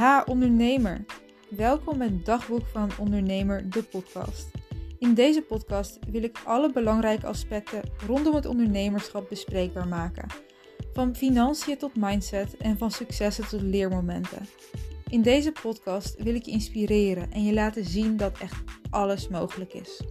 Ha ondernemer, welkom bij het Dagboek van Ondernemer, de podcast. In deze podcast wil ik alle belangrijke aspecten rondom het ondernemerschap bespreekbaar maken. Van financiën tot mindset en van successen tot leermomenten. In deze podcast wil ik je inspireren en je laten zien dat echt alles mogelijk is.